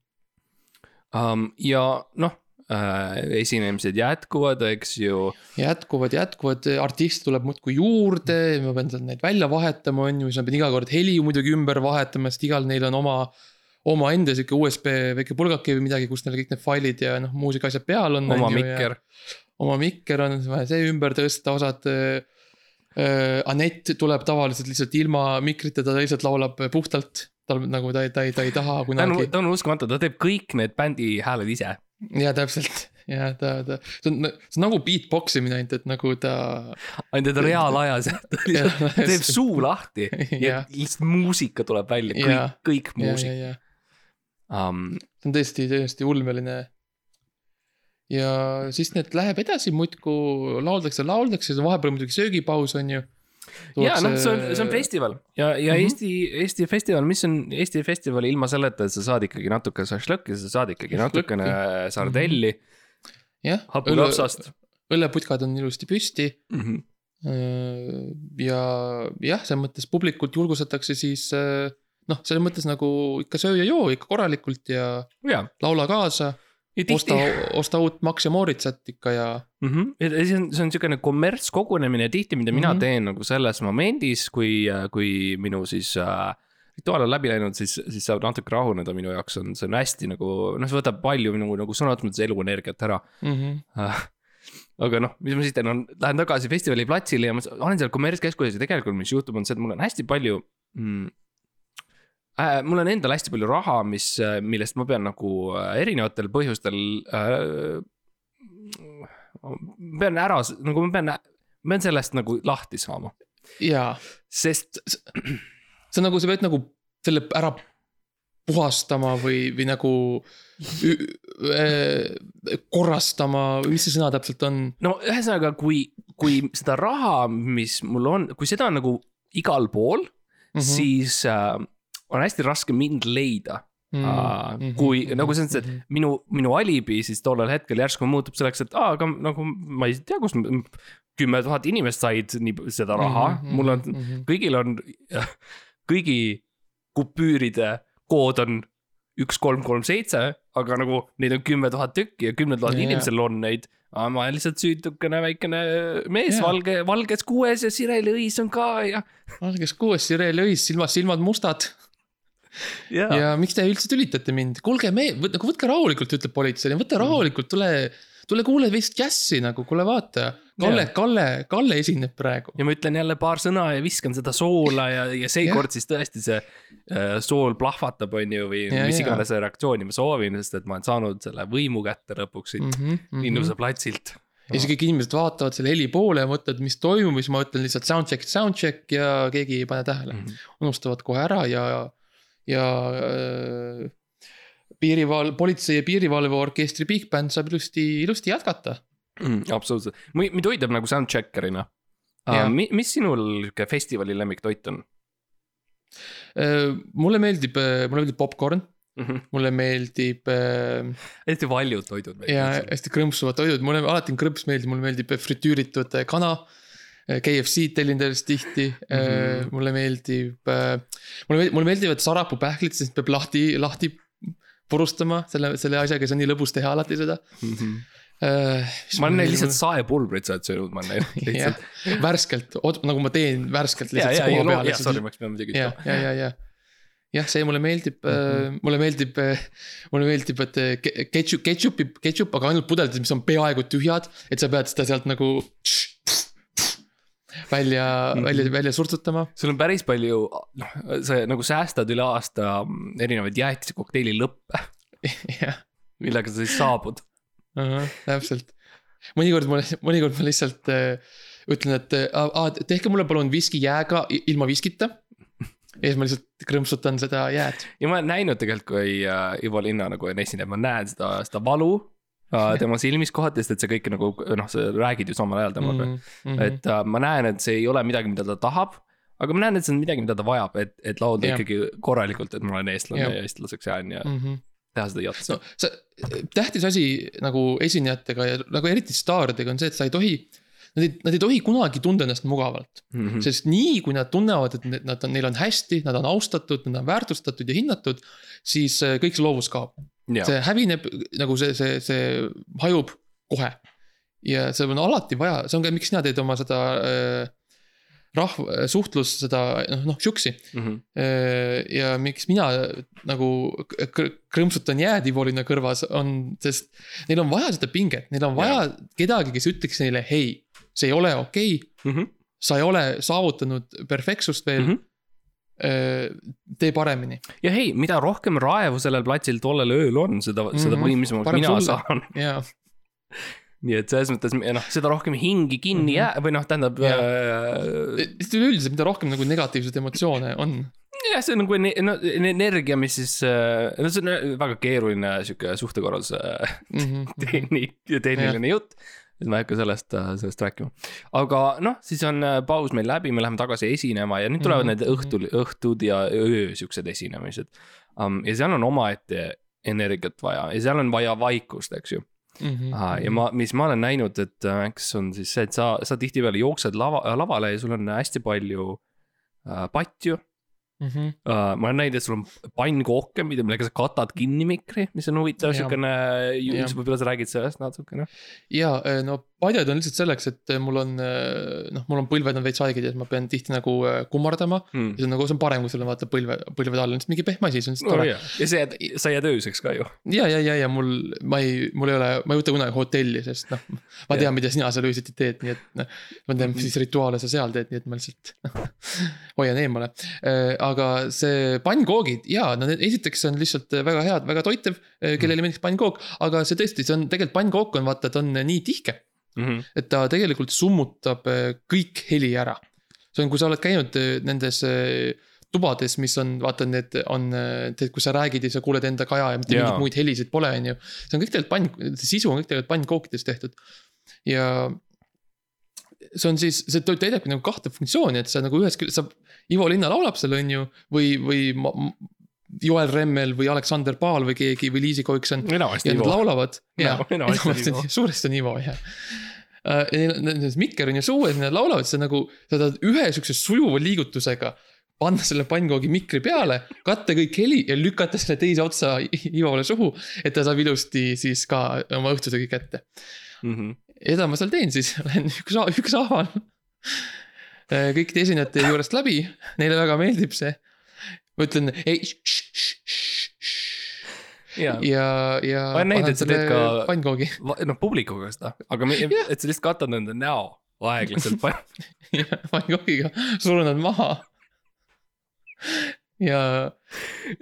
um,. ja noh esinemised jätkuvad, eks ju. jätkuvad, jätkuvad, artiste tuleb muudkui juurde, ma pean seal neid välja vahetama, on ju, siis ma pean iga kord heli muidugi ümber vahetama, sest igal neil on oma. omaenda sihuke USB väike pulgake või midagi, kus neil kõik need failid ja noh, muusika asjad peal on. oma mikker. oma mikker on vaja see ümber tõsta, osad äh,. Äh, Anett tuleb tavaliselt lihtsalt ilma mikrita, ta lihtsalt laulab puhtalt. tal nagu ta ta ei, ta ei taha ta on, kunagi. ta on uskumatu, ta teeb kõik need bändi hääled ise. Ja täpselt ja ta, ta, see on, see on nagu beatbox imine ainult, et nagu ta. ainult et reaalajas, ta lihtsalt teeb suu lahti ja lihtsalt muusika tuleb välja, kõik kõik muusika um,. see on tõesti, täiesti ulmeline. ja siis need läheb edasi muudkui lauldakse, lauldakse, vahepeal muidugi söögipaus on ju. Ja noh, see on, see on festival ja, ja mm Mhm. -hmm. Eesti, Eesti festival, mis on Eesti festival ilma selleta, et sa saad ikkagi natuke šašlõkki, sa saad ikkagi natukene sardelli jah, hapukapsast. õlleputkad on ilusti püsti Mm -hmm. ja jah, selles mõttes publikult julgustatakse siis äh, noh, selles mõttes nagu ikka söö ja joo ikka korralikult ja ja, laula kaasa. Ja osta osta uut Max ja Moritsat ikka ja mm. -hmm. ja see on, see on siukene kommertskogunemine tihti, mida mina Mhm. teen nagu selles momendis, kui, kui minu siis äh, rituaal on läbi läinud, siis, siis saab natuke rahuneda minu jaoks on, see on hästi nagu noh, see võtab palju minu nagu sõna otseses mõttes eluenergiat ära mm. -hmm. aga noh, mis ma siis teen, on, lähen tagasi festivali platsile ja ma olen seal kommertskeskuses ja tegelikult, mis juhtub, on see, et mul on hästi palju mm,. Äh, mul on endal hästi palju raha, mis, millest ma pean nagu äh, erinevatel põhjustel äh,. ma pean ära, nagu ma pean, ma pean sellest nagu lahti saama, ja sest see on nagu, sa pead nagu selle ära puhastama või, või nagu äh, korrastama, mis see sõna täpselt on? no ühesõnaga, kui, kui seda raha, mis mul on, kui seda on nagu igal pool mm, -hmm. siis äh, on hästi raske mind leida Aa, kui nagu selles mõttes, et minu, minu alibi siis tollel hetkel järsku muutub selleks, et aa, aga nagu ma ei tea, kust m- kümme tuhat inimest said nii seda raha mm, -hmm. mul on, -hmm. kõigil on, kõigi kupüüride kood on üks, kolm, kolm, seitse, aga nagu neid on kümme tuhat tükki ja kümnel tuhat Jaa. inimesel on neid. aga ma olen lihtsalt süütukene väikene mees Jaa. valge, valges kuues ja Sireli õis on ka ja. valges kuues Sirel Õis, silmad, silmad mustad ja, ja miks te üldse tülitate mind, kuulge me, nagu võtke rahulikult, ütleb politsei, võta rahulikult, tule, tule kuule vist džässi nagu, kuule vaata. Kalle Kalle, Kalle esineb praegu. ja ma ütlen jälle paar sõna ja viskan seda soola ja, ja seekord siis tõesti see äh, sool plahvatab, on ju, või Ja, mis iganes reaktsiooni ma soovin, sest et ma olen saanud selle võimu kätte lõpuks siit mm Mhm, -hmm. Linnuse platsilt. ja siis kõik inimesed vaatavad selle heli poole ja mõtlevad, mis toimub, siis ma ütlen lihtsalt soundcheck, soundcheck ja keegi ei pane tähele. Mhm. unustavad kohe ära ja, ja äh, piirival-, politsei ja piirivalveorkestri big band saab ilusti, ilusti jätkata. Mm, absoluutselt, mind huvitab nagu soundchecker'ina uh,. mis sinul sihuke festivali lemmiktoit on Äh, mulle meeldib, mulle meeldib popkorn, mm? -hmm. mulle meeldib äh, hästi paljud toidud. ja hästi krõmpsuvad toidud, mulle alati on krõmps meeldib, mulle meeldib fritüüritud äh, kana. KFC-d tellin sellest tihti mm. -hmm. mulle meeldib, mulle meeldib, mulle meeldivad sarapupähklid, sest peab lahti, lahti purustama selle, selle asjaga, see on nii lõbus teha alati seda. Mhm. ma olen näinud lihtsalt saepulbrit sa oled söönud, ma olen näinud lihtsalt. värskelt, nagu ma teen värskelt ja, lihtsalt ja, ja peal ja, sorry, ma oleks pidanud muidugi ja, ütlema. ja, ja, ja. jah, see mulle meeldib mm. -hmm. mulle meeldib, mulle meeldib, et äh, ke- ketšup, ketšupi, ketšup, aga ainult pudelites, mis on peaaegu tühjad, et sa pead seda sealt nagu. Välja mm. -hmm. välja, välja surtsutama. sul on päris palju, noh, sa nagu säästad üle aasta erinevaid jäätise kokteili lõppe, jah, millega sa siis saabud. täpselt. mõnikord ma, mõnikord ma lihtsalt äh, ütlen, et äh, tehke mulle palun viski jääga ilma viskita. ja siis ma lihtsalt krõmpsutan seda jääd. ja ma olen näinud tegelikult, kui äh, Ivo Linna nagu on esinenud, ma näen seda, seda valu tema silmis kohati, sest et see kõik nagu noh, sa räägid ju samal ajal temaga mm. -hmm. et äh, ma näen, et see ei ole midagi, mida ta tahab. aga ma näen, et see on midagi, mida ta vajab, et, et laulda Jah. ikkagi korralikult, et ma olen eestlane Jah. ja eestlaseks jään ja Mm -hmm. teha seda jatsi no see tähtis asi nagu esinejatega ja nagu eriti staaridega on see, et sa ei tohi. Nad ei, nad ei tohi kunagi tunda ennast mugavalt, mm. -hmm. sest nii kui nad tunnevad, et nad on, neil on hästi, nad on austatud, nad on väärtustatud ja hinnatud. siis äh, kõik see loovus kaob, see hävineb nagu see, see, see hajub kohe. ja see on alati vaja, see on ka, miks sina teed oma seda äh, rahva, suhtlus seda noh, noh, siuksi mm -hmm. Äh, ja miks mina nagu kr- krõmpsutan jääd Ivolinna kõrvas on, sest neil on vaja seda pinget, neil on vaja kedagi, kes ütleks neile, hei, see ei ole okei okay,, Mm -hmm. sa ei ole saavutanud perfektsust veel mm. -hmm. Tee paremini, ja hei, mida rohkem raevu sellel platsil tollel ööl on, seda mm, -hmm. seda võimsamalt mina sulle. saan. ja, nii et selles mõttes noh, seda rohkem hingi kinni Mhm. jää- või noh, tähendab Jah. äh, üleüldiselt, mida rohkem nagu negatiivseid emotsioone on. jah, see on nagu no, energia, mis siis, no see on äh, väga keeruline sihuke suhtekorralduse Mhm, tehnik, tehniline jutt. Et ma ei hakka sellest, sellest rääkima. aga noh, siis on äh, paus meil läbi, me läheme tagasi esinema ja nüüd tulevad Mhm, need õhtul, õhtud ja öö siuksed esinemised um,. ja seal on omaette energiat vaja ja seal on vaja vaikust, eks ju. mhm, ja ma, mis ma olen näinud, et äh, eks on siis see, et sa, sa tihtipeale jooksed lava, lavale ja sul on hästi palju äh, patju Mhm. uh,. ma olen näinud, et sul on pannkooke, mida, millega sa katad kinni mikri, mis on huvitav siukene, Jah. võib-olla sa räägid sellest natukene. ja äh, no padjad on lihtsalt selleks, et äh, mul on äh, noh, mul on põlved on veits haiged ja ma pean tihti nagu äh, kummardama. Mm. ja see on nagu, see on parem, kui sul on vaata põlve, põlvede all on lihtsalt mingi pehme asi, see on lihtsalt no tore. ja, ja sa jääd, sa jääd ööseks ka ju. ja, ja, ja, ja mul, ma ei, mul ei ole, ma ei võta kunagi hotelli, sest noh, ma tean, mida sina seal öösiti teed, nii et noh. ma tean, mis rituaale sa seal teed, nii et ma lihtsalt hoian eemale. Aga see pannkoogid ja no need esiteks on lihtsalt väga head, väga toitev, kellele meeldiks pannkook, aga see tõesti, see on tegelikult pannkook on vaata, ta on nii tihke, Mm -hmm. et ta tegelikult summutab eh, kõik heli ära. see on, kui sa oled käinud eh, nendes eh, tubades, mis on, vaata, need on, tead, kus sa räägid ja sa kuuled enda kaja ja mitte mingeid muid helisid pole, on ju. see on kõik tegelikult pann, sisu on kõik tegelikult pannkookidest tehtud ja see on siis, see täidabki nagu kahte funktsiooni, et sa nagu ühest küljest, sa, Ivo Linna laulab seal, on ju, või, või ma, Joel Remmel või Aleksander Paal või keegi või Liisi Koikson enamasti Ivo. laulavad. jaa suuresti on Ivo jah. Nendes mikker on ju suues, nad laulavad, sa nagu, sa tahad ühe siukse sujuva liigutusega panna selle pannkoogi mikri peale, katta kõik heli ja lükata selle teise otsa Ivole suhu, et ta saab ilusti siis ka oma õhtusöögi kätte. Mm -hmm. Seda ma seal teen siis, lähen üks, ükshaaval kõikide esinejate juurest läbi, neile väga meeldib see. ma ütlen ei, ja, ja, ja. Ma olen näinud, et sa teed ka- pannkoogi noh publikuga seda, aga me, et sa lihtsalt katad nende näo aeglaselt ja pannkoogiga surun nad maha. ja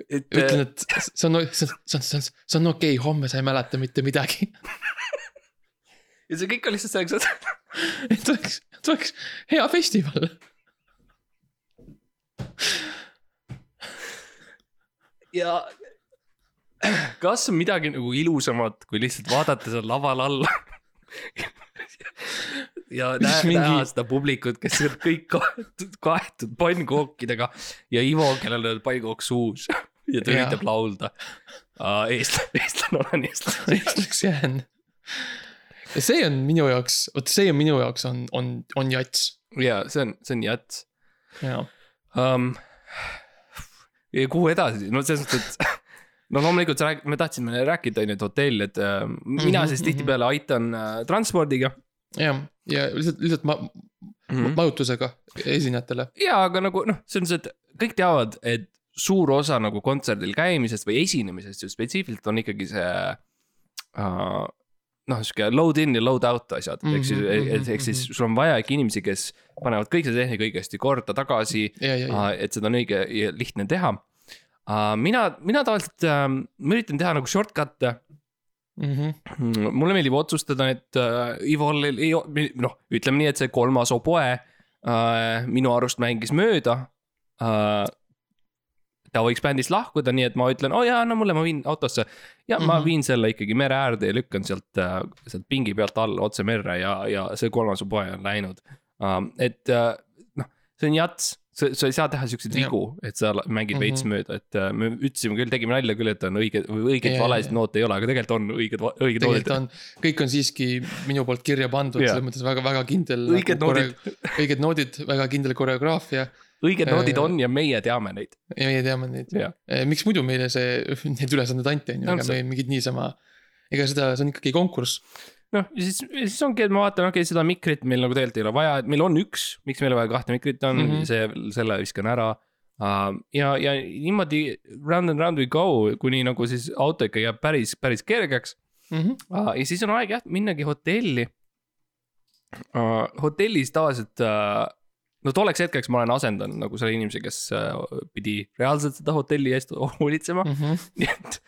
et ütlen, et see on, see on, see on, see on, see on okei okay,, homme sa ei mäleta mitte midagi. ja see kõik on lihtsalt selleks, et et oleks, et oleks hea festival. ja kas on midagi nagu ilusamat, kui lihtsalt vaadata seal laval alla ja näha Mingi- seda publikut, kes on kõik kaetud, kaetud pannkookidega ja Ivo, kellel on pannkook suus ja ta üritab laulda. eestlane, eestlane olen eestlane. eestlaks jään. Ja see on minu jaoks, vot see on minu jaoks on, on, on jats. ja see on, see on jats jaa. um,. ja kuhu edasi, no selles mõttes, et no loomulikult sa räägid, me tahtsime rääkida on ju, et hotell, et äh, mina Mhm, siis mhm. tihtipeale aitan äh, transpordiga jah, ja lihtsalt, lihtsalt ma mm. mm. -hmm. majutusega esinejatele. ja, aga nagu noh, selles mõttes, et kõik teavad, et suur osa nagu kontserdil käimisest või esinemisest ju spetsiifiliselt on ikkagi see uh,. noh, sihuke load in ja load out asjad mm, -hmm, ehk siis Mhm, mhm, ehk, siis mhm. sul on vaja ikka inimesi, kes panevad kõik see tehnika õigesti korda tagasi ja, ja uh,, et seda on õige ja lihtne teha uh,. mina, mina tavaliselt uh,, ma üritan teha nagu shortcut'e mm. -hmm. Mm, mulle meeldib otsustada, et äh, Ivol ei, noh, ütleme nii, et see kolmas oboe äh, minu arust mängis mööda äh,. Ta võiks bändist lahkuda, nii et ma ütlen, oo oh, jaa, no mulle, ma viin autosse. ja mm -hmm. ma Mhm. viin selle ikkagi mere äärde ja lükkan sealt äh,, sealt pingi pealt alla otse merre ja, ja see kolmas oboe on läinud äh,. et äh, noh, see on jats, sa, sa ei saa teha siukseid vigu, et sa mängid Mhm. veits mööda, et äh, me ütlesime küll, tegime nalja küll, et on õige õigeid valesid noote ei ole, aga tegelikult on õiged, õiged noodid. kõik on siiski minu poolt kirja pandud, selles mõttes väga, väga kindel. Õiged noodid.. õiged noodid, väga kindel koreograafia õiged noodid Äh, on ja meie teame neid. ja meie teame neid. jah, miks muidu meile see, need ülesanded anti, on ju, ega me mingid niisama, ega seda, see on ikkagi konkurss. noh, siis, siis ongi, et ma vaatan, okei okay,, seda mikrit meil nagu tegelikult ei ole vaja, et meil on üks, miks meil vaja kahte mikrit on mm. -hmm. see, selle viskan ära uh,. ja, ja niimoodi round and round we go, kuni nagu siis auto ikka jääb päris, päris kergeks Mhm. uh,. ja siis on aeg jah, minnagi hotelli uh,. hotellis tavaliselt no tolleks hetkeks ma olen asendanud nagu selle inimese, kes uh, pidi reaalselt seda hotelli eest hoolitsema mm. Mhm. nii et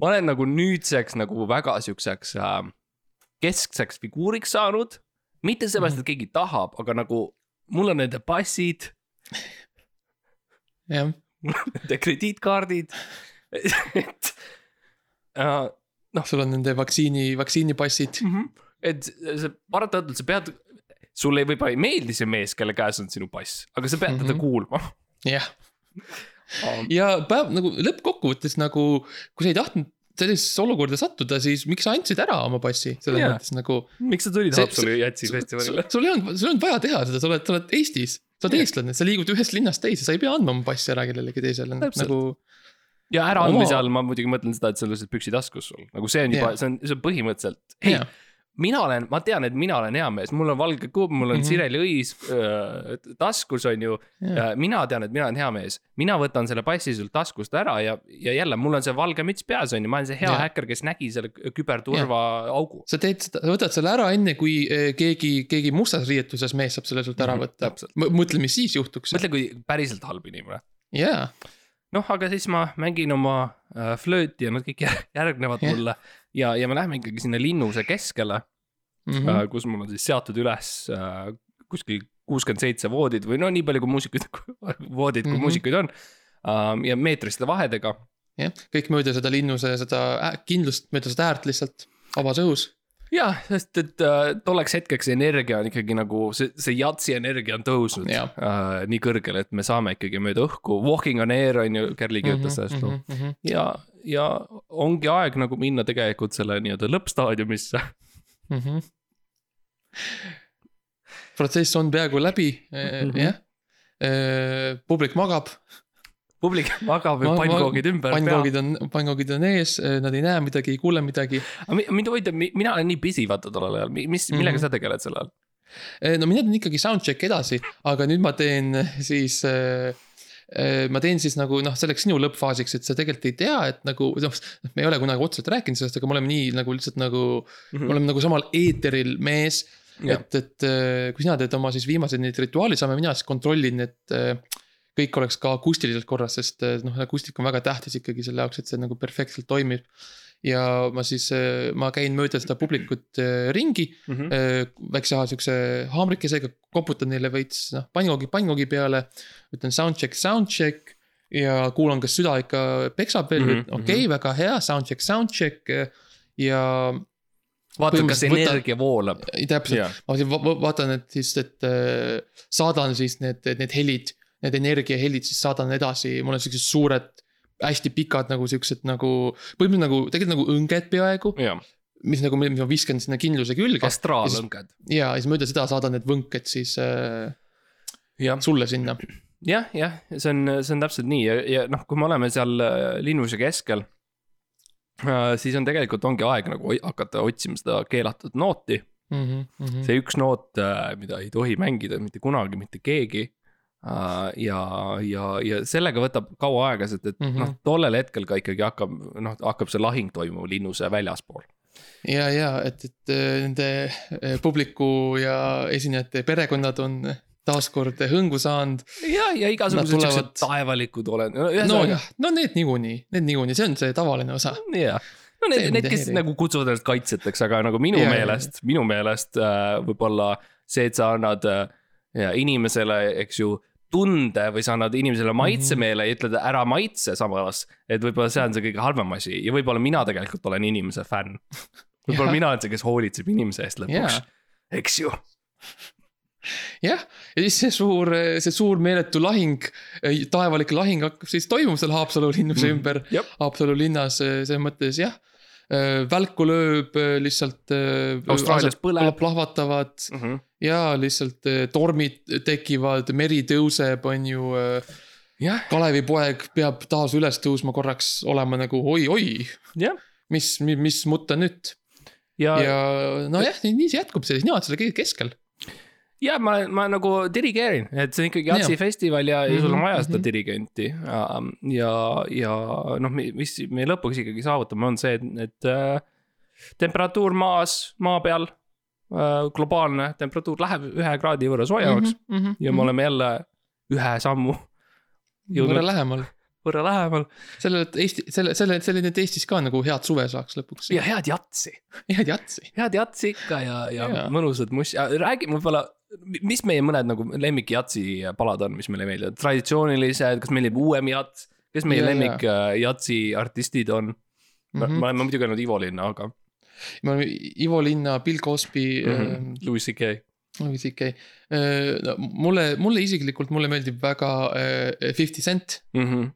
ma olen nagu nüüdseks nagu väga siukseks äh, keskseks figuuriks saanud. mitte seepärast, et keegi tahab, aga nagu mul on nende passid, jah, nende krediitkaardid. et äh, sul on nende vaktsiini, vaktsiinipassid. et see paratamatult sa pead, sulle võib-olla ei meeldi see mees, kelle käes on sinu pass, aga sa pead teda Mhm. kuulma. jah, ja päev nagu lõppkokkuvõttes nagu, kui sa ei tahtnud sellisesse olukorda sattuda, siis miks sa andsid ära oma passi, selles Jaa. mõttes nagu. miks sa tulid Haapsalu Jätsi festivalile? sul ei olnud, sul ei olnud vaja teha seda, sa oled, sa oled Eestis, sa oled Jah. eestlane, sa liigud ühest linnast teise, sa ei pea andma oma passi ära kellelegi teisele, nagu. ja äraandmise all ma muidugi mõtlen seda, et sul on lihtsalt püksid taskus sul, nagu see on juba Jah., see on, see on põhimõtteliselt, ei Jah., mina olen, ma tean, et mina olen hea mees, mul on valge kuub, mul on mm. -hmm. Sireli õis äh, taskus, on ju. mina tean, et mina olen hea mees, mina võtan selle passi sult taskust ära ja, ja jälle mul on see valge müts peas, on ju, ma olen see hea Jah. häkker, kes nägi selle küberturva augu. sa teed seda, sa võtad selle ära enne, kui eh, keegi, keegi mustas riietuses mees saab selle sult ära Mhm, võtta täpselt.. mõtle, mis siis juhtuks. mõtle, kui päriselt halb inimene. jaa, noh, aga siis ma mängin oma äh, flööti ja nad kõik jär- järgnevad Jah. mulle ja, ja me läheme ikkagi sinna linnuse keskele mm, -hmm. kus mul on siis seatud üles äh, kuskil kuuskümmend seitse voodit või no nii palju, kui muusikuid, voodid, kui mm. -hmm. muusikuid on uh,. ja meetriste vahedega. jah, kõik mööda seda linnuse seda ää- kindlust, mööda seda äärt lihtsalt, vabas õhus. jah, sest et uh, tolleks hetkeks energia on ikkagi nagu see, see jatsi energia on tõusnud Jah. uh, nii kõrgele, et me saame ikkagi mööda õhku, walking on air on ju, Kerli kirjutas sellest loo. -hmm. ja, ja ongi aeg nagu minna tegelikult selle nii-öelda lõppstaadiumisse. Mm -hmm. protsess on peaaegu läbi mm, Mhm. jah. publik magab, publik magab ja pannkoogid ümber pannkoogid on, pannkoogid on ees, nad ei näe midagi, ei kuule midagi. mind huvitab, mina olen nii busy vaata tollel ajal, mis, millega Mhm. sa tegeled sel ajal? no mina teen ikkagi soundcheck edasi, aga nüüd ma teen siis äh, äh, ma teen siis nagu noh, selleks sinu lõppfaasiks, et sa tegelikult ei tea, et nagu noh, me ei ole kunagi otseselt rääkinud sellest, aga me oleme nii nagu lihtsalt nagu mm, -hmm. me oleme nagu samal eeteril mees. Et, et äh, kui sina teed oma siis viimaseid neid rituaale, saame mina siis kontrollin, et äh, kõik oleks ka akustiliselt korras, sest äh, noh, akustika on väga tähtis ikkagi selle jaoks, et see nagu perfektselt toimib. ja ma siis, ma käin mööda seda publikut äh, ringi Mm -hmm. Väikse siukse haamrikesega koputan neile veits noh, pannkoogi, pannkoogi peale. ütlen soundcheck, soundcheck ja kuulan, kas süda ikka peksab veel mm -hmm,, okei okay,, väga hea, soundcheck, soundcheck ja vaatad, kas energia voolab. täpselt ma va- va- vaatan, et siis, et saadan siis need, need helid, need energiahelid siis saadan edasi, mul on siuksed suured, hästi pikad nagu siuksed nagu, põhimõtteliselt nagu tegelikult nagu õnged peaaegu, mis nagu, mis ma viskan sinna kindluse külge astraallõnged. ja siis mööda seda saadan need võnked siis äh, jah, sulle sinna. jah, jah, see on, see on täpselt nii ja, ja noh, kui me oleme seal äh, linnuse keskel äh, siis on tegelikult ongi aeg nagu hakata otsima seda keelatud nooti mm. -hmm. see üks noot, mida ei tohi mängida mitte kunagi mitte keegi. ja, ja, ja sellega võtab kaua aega, sest et mm. -hmm. noh, tollel hetkel ka ikkagi hakkab, noh, hakkab see lahing toimuma linnuse väljaspool. ja, ja et, et äh, nende äh, publiku ja esinejate perekonnad on taaskord hõngu saanud. ja, ja igasugused Nad siuksed tulevad- taevalikud oled, no jah, no need niikuinii, need niikuinii, see on see tavaline osa. jah, no need, need, kes häiri. nagu kutsuvad ennast kaitsjateks, aga nagu minu Ja, meelest, minu meelest äh, võib-olla see, et sa annad äh, ja, inimesele, eks ju, tunde või sa annad inimesele maitsemeele ja ütled ära maitse samas. et võib-olla see on see kõige halvem asi ja võib-olla mina tegelikult olen inimese fänn. võib-olla Jah. mina olen see, kes hoolitseb inimese eest lõpuks Jaa., eks ju. jah, ja siis see suur, see suur meeletu lahing, taevalik lahing hakkab siis toimuma seal Haapsalu linnuse Mhm. ümber. Haapsalu linnas eh, selles mõttes jah, välku lööb eh, lihtsalt. Austraalias põleb. plahvatavad ja lihtsalt tormid tekivad, meri tõuseb, on ju. Kalevipoeg peab taas üles tõusma korraks, olema nagu oi-oi, mis, mis mutta nüüd. ja, ja, ja nojah, nii see jätkub, sellis, nemad selle kõige keskel. Ja ma, ma nagu dirigeerin, et see on ikkagi Jah. Jatsi festival ja, ja sul on Mhm, vaja seda mhm. dirigenti. ja, ja noh, mis me lõpuks ikkagi saavutame, on see, et, et äh, temperatuur maas, maa peal äh,, globaalne temperatuur läheb ühe kraadi võrra soojemaks mm Mhm, -hmm. ja me oleme jälle ühe sammu võrra lähemal. võrra lähemal sellele, et Eesti, selle, selle, selline, et Eestis ka nagu head suve saaks lõpuks. ja head jatsi, head jatsi. head jatsi ikka ja, ja, ja. Jaa. mõnusad mussi, räägime võib-olla, mis meie mõned nagu lemmik jatsi palad on, mis meile meeldivad, traditsioonilised, kas jääb uuem jats, kes meie Ja, lemmik ja. jatsi artistid on mm? -hmm. Ma olen ma muidugi öelnud Ivo Linna, aga me oleme Ivo Linna, Bill Cosby mm, mm, -hmm. Louis CK. Louis CK. mulle, mulle isiklikult, mulle meeldib väga äh, Fifty Cent. Mm -hmm.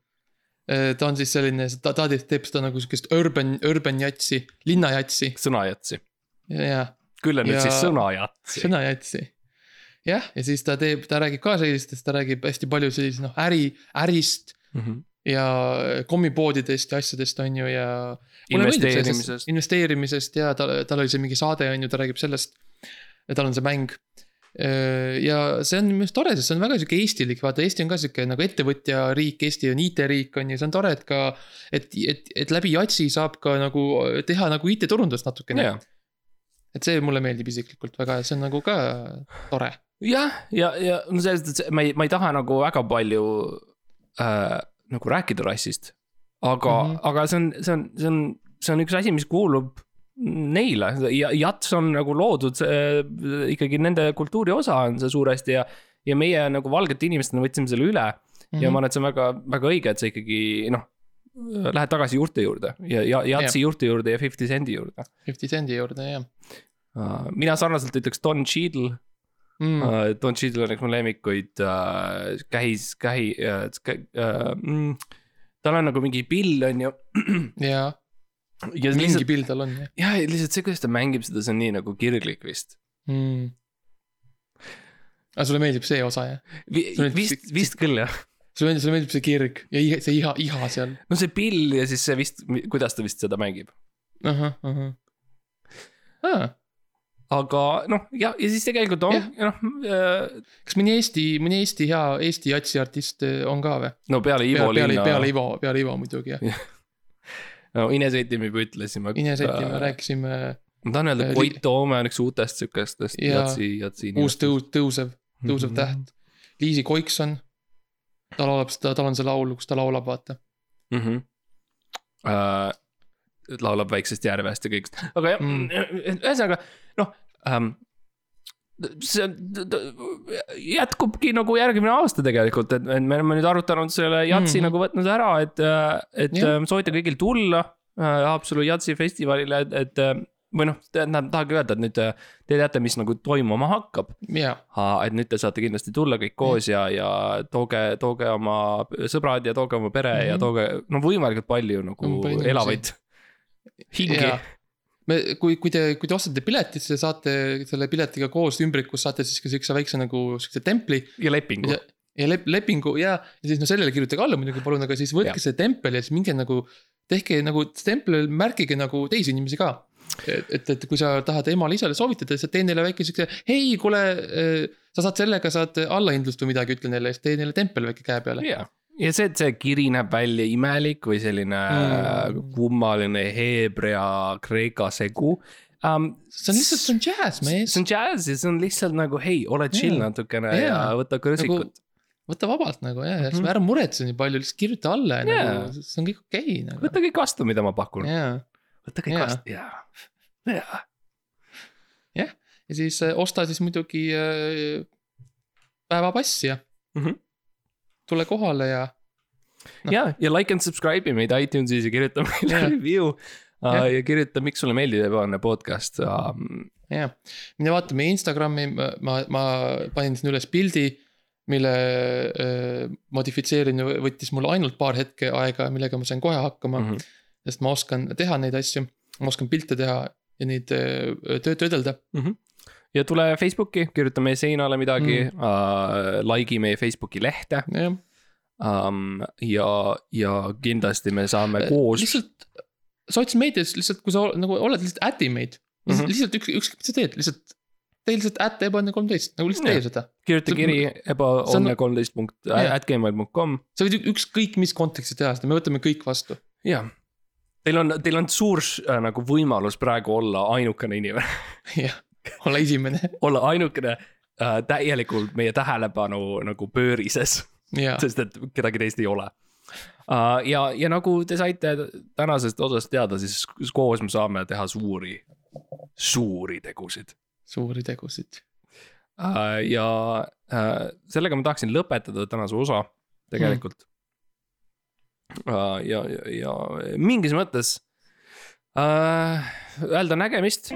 ta on siis selline, ta, ta teeb seda nagu sihukest urban, urban jatsi, linnajatsi sõnajatsi, ja, ja küll on nüüd Ja- siis sõnajatsi. sõnajatsi. jah, ja siis ta teeb, ta räägib ka sellistest, ta räägib hästi palju sellist noh, äri, ärist Mm -hmm. ja kommipoodidest ja asjadest on ju ja. investeerimisest, investeerimisest ja tal, tal oli see mingi saade on ju, ta räägib sellest. tal on see mäng. ja see on minu arust tore, sest see on väga sihuke eestilik, vaata Eesti on ka sihuke nagu ettevõtjariik, Eesti on IT-riik on ju, see on tore, et ka. et, et, et läbi Jatsi saab ka nagu teha nagu IT-turundust natukene. jah, et see mulle meeldib isiklikult väga ja see on nagu ka tore. jah, ja, ja no selles mõttes, et ma ei, ma ei taha nagu väga palju äh, nagu rääkida rassist. aga mm, Mhm. -hmm. aga see on, see on, see on, see on üks asi, mis kuulub neile ja jats on nagu loodud see, ikkagi nende kultuuri osa on see suuresti ja. ja meie nagu valgete inimestena võtsime selle üle mm -hmm. Mhm. ja ma arvan, et see on väga, väga õige, et sa ikkagi noh. Lähed tagasi juurte juurde ja, ja jatsi juurte juurde ja Fifty Cendi juurde. Fifty Cendi juurde jah mina sarnaselt ütleks Don Cheadle mm.. Uh, Don Cheadle on üks mu lemmikuid uh,, kähis, kähi uh,, uh, mm, tal on nagu mingi pill, on ju. ja ja mingi lihtsalt, pild tal on jah jah, lihtsalt see, kuidas ta mängib seda, see on nii nagu kirglik vist mm.. aga sulle meeldib see osa jah? Vi, vist, vist küll jah. sulle meeldib, sulle meeldib see kirg ja iha, see iha, iha seal no see pill ja siis see vist, kuidas ta vist seda mängib. ahah, ahah ah,. Aga noh, ja, ja siis tegelikult on noh uh,, kas mõni Eesti, mõni Eesti hea Eesti jatsi artist eh, on ka või? no peale Ivo peale, Linna peale, Ivo, peale Ivo muidugi jah. no Ines Eetimi juba ütlesime. Ines Eetimaa, rääkisime, ma tahan öelda, äh, Koit Toome on üks uutest sihukestest Ja jatsi, jatsi. uus tõus, tõusev, tõusev Mhm. täht. Liisi Koikson. ta laulab seda, tal on see laul, kus ta laulab, vaata. mm. -hmm. Uh, laulab väiksest järvest ja kõigest, aga jah Mm. mm., ühesõnaga noh um,. see jätkubki nagu järgmine aasta tegelikult, et me oleme nüüd arutanud selle jatsi mm Mhm. -hmm. nagu võtnud ära, et, et Jah. äh, soovitan kõigil tulla äh, Haapsalu jatsi festivalile, et, et äh, või noh, tähendab, tahagi öelda, et nüüd äh, te teate, mis nagu toimuma hakkab. ja, et nüüd te saate kindlasti tulla kõik koos ja, ja tooge, tooge oma sõbrad ja tooge oma pere mm -hmm. ja Mhm. tooge no võimalikult palju nagu elavaid hingi ja. me, kui, kui te, kui te ostate piletit, siis te saate selle piletiga koos ümbrikus saate siis ka siukse väikse nagu siukse templi. ja lepingu ja, ja lep-, lepingu ja, ja siis no sellele kirjutage alla muidugi palun, aga siis võtke Jah. see tempel ja siis minge nagu tehke nagu templil märkige nagu teisi inimesi ka. et, et, et kui sa tahad emale-isale soovitada, siis tee neile väike siukse, hei, kuule äh, sa saad sellega, saad allahindlust või midagi, ütle neile, siis tee neile tempel väike käe peale. Ja see, et see kiri näeb välja imelik või selline mm. kummaline heebrea, kreeka segu um,. see on lihtsalt, see on džäss, mees. see on džäss ja see on lihtsalt nagu hei, ole chill yeah. natukene yeah. ja võta kõrsikut nagu, võta vabalt nagu jah mm, -hmm. ära muretse nii palju, lihtsalt kirjuta alla ja yeah. nagu see on kõik okei okay, nagu. võta kõik vastu, mida ma pakun yeah.. võta kõik yeah. vastu, jaa, jaa. jah, ja siis äh, osta siis muidugi äh, päevapassi ja mm -hmm. Tule kohale ja no.. ja, ja like and subscribe'i meid iTunesis ja kirjuta meile yeah. review uh, ja. ja kirjuta, miks sulle meeldib ebaõnne podcast um.... jah, mine vaata meie Instagrami, ma, ma panin sinna üles pildi mille äh, modifitseerimine võttis mul ainult paar hetke aega, millega ma sain kohe hakkama mm. -hmm. sest ma oskan teha neid asju, ma oskan pilte teha ja neid tööd töödelda mm. -hmm ja tule Facebooki, kirjuta meie seinale midagi mm., uh, like'i meie Facebooki lehte. Um, ja, ja kindlasti me saame äh, koos. lihtsalt sotsmeedias lihtsalt, kui sa nagu oled lihtsalt äti meid mm, -hmm. lihtsalt üks, ükskõik mis sa teed, lihtsalt tee lihtsalt at ebaõnne kolmteist, nagu lihtsalt tee seda. kirjuta kiri ebaõnne kolmteist punkt at gmail punkt com. sa võid ükskõik mis kontekstis teha seda, me võtame kõik vastu. jah, teil on, teil on suur äh, nagu võimalus praegu olla ainukene inimene jah olla esimene olla ainukene äh, täielikult meie tähelepanu nagu pöörises sest et kedagi teist ei ole uh,. ja, ja nagu te saite tänasest osast teada, siis koos me saame teha suuri, suuri tegusid. suuri tegusid uh,. ja uh, sellega ma tahaksin lõpetada tänase osa tegelikult mm.. Ja, ja, ja mingis mõttes uh, öelda nägemist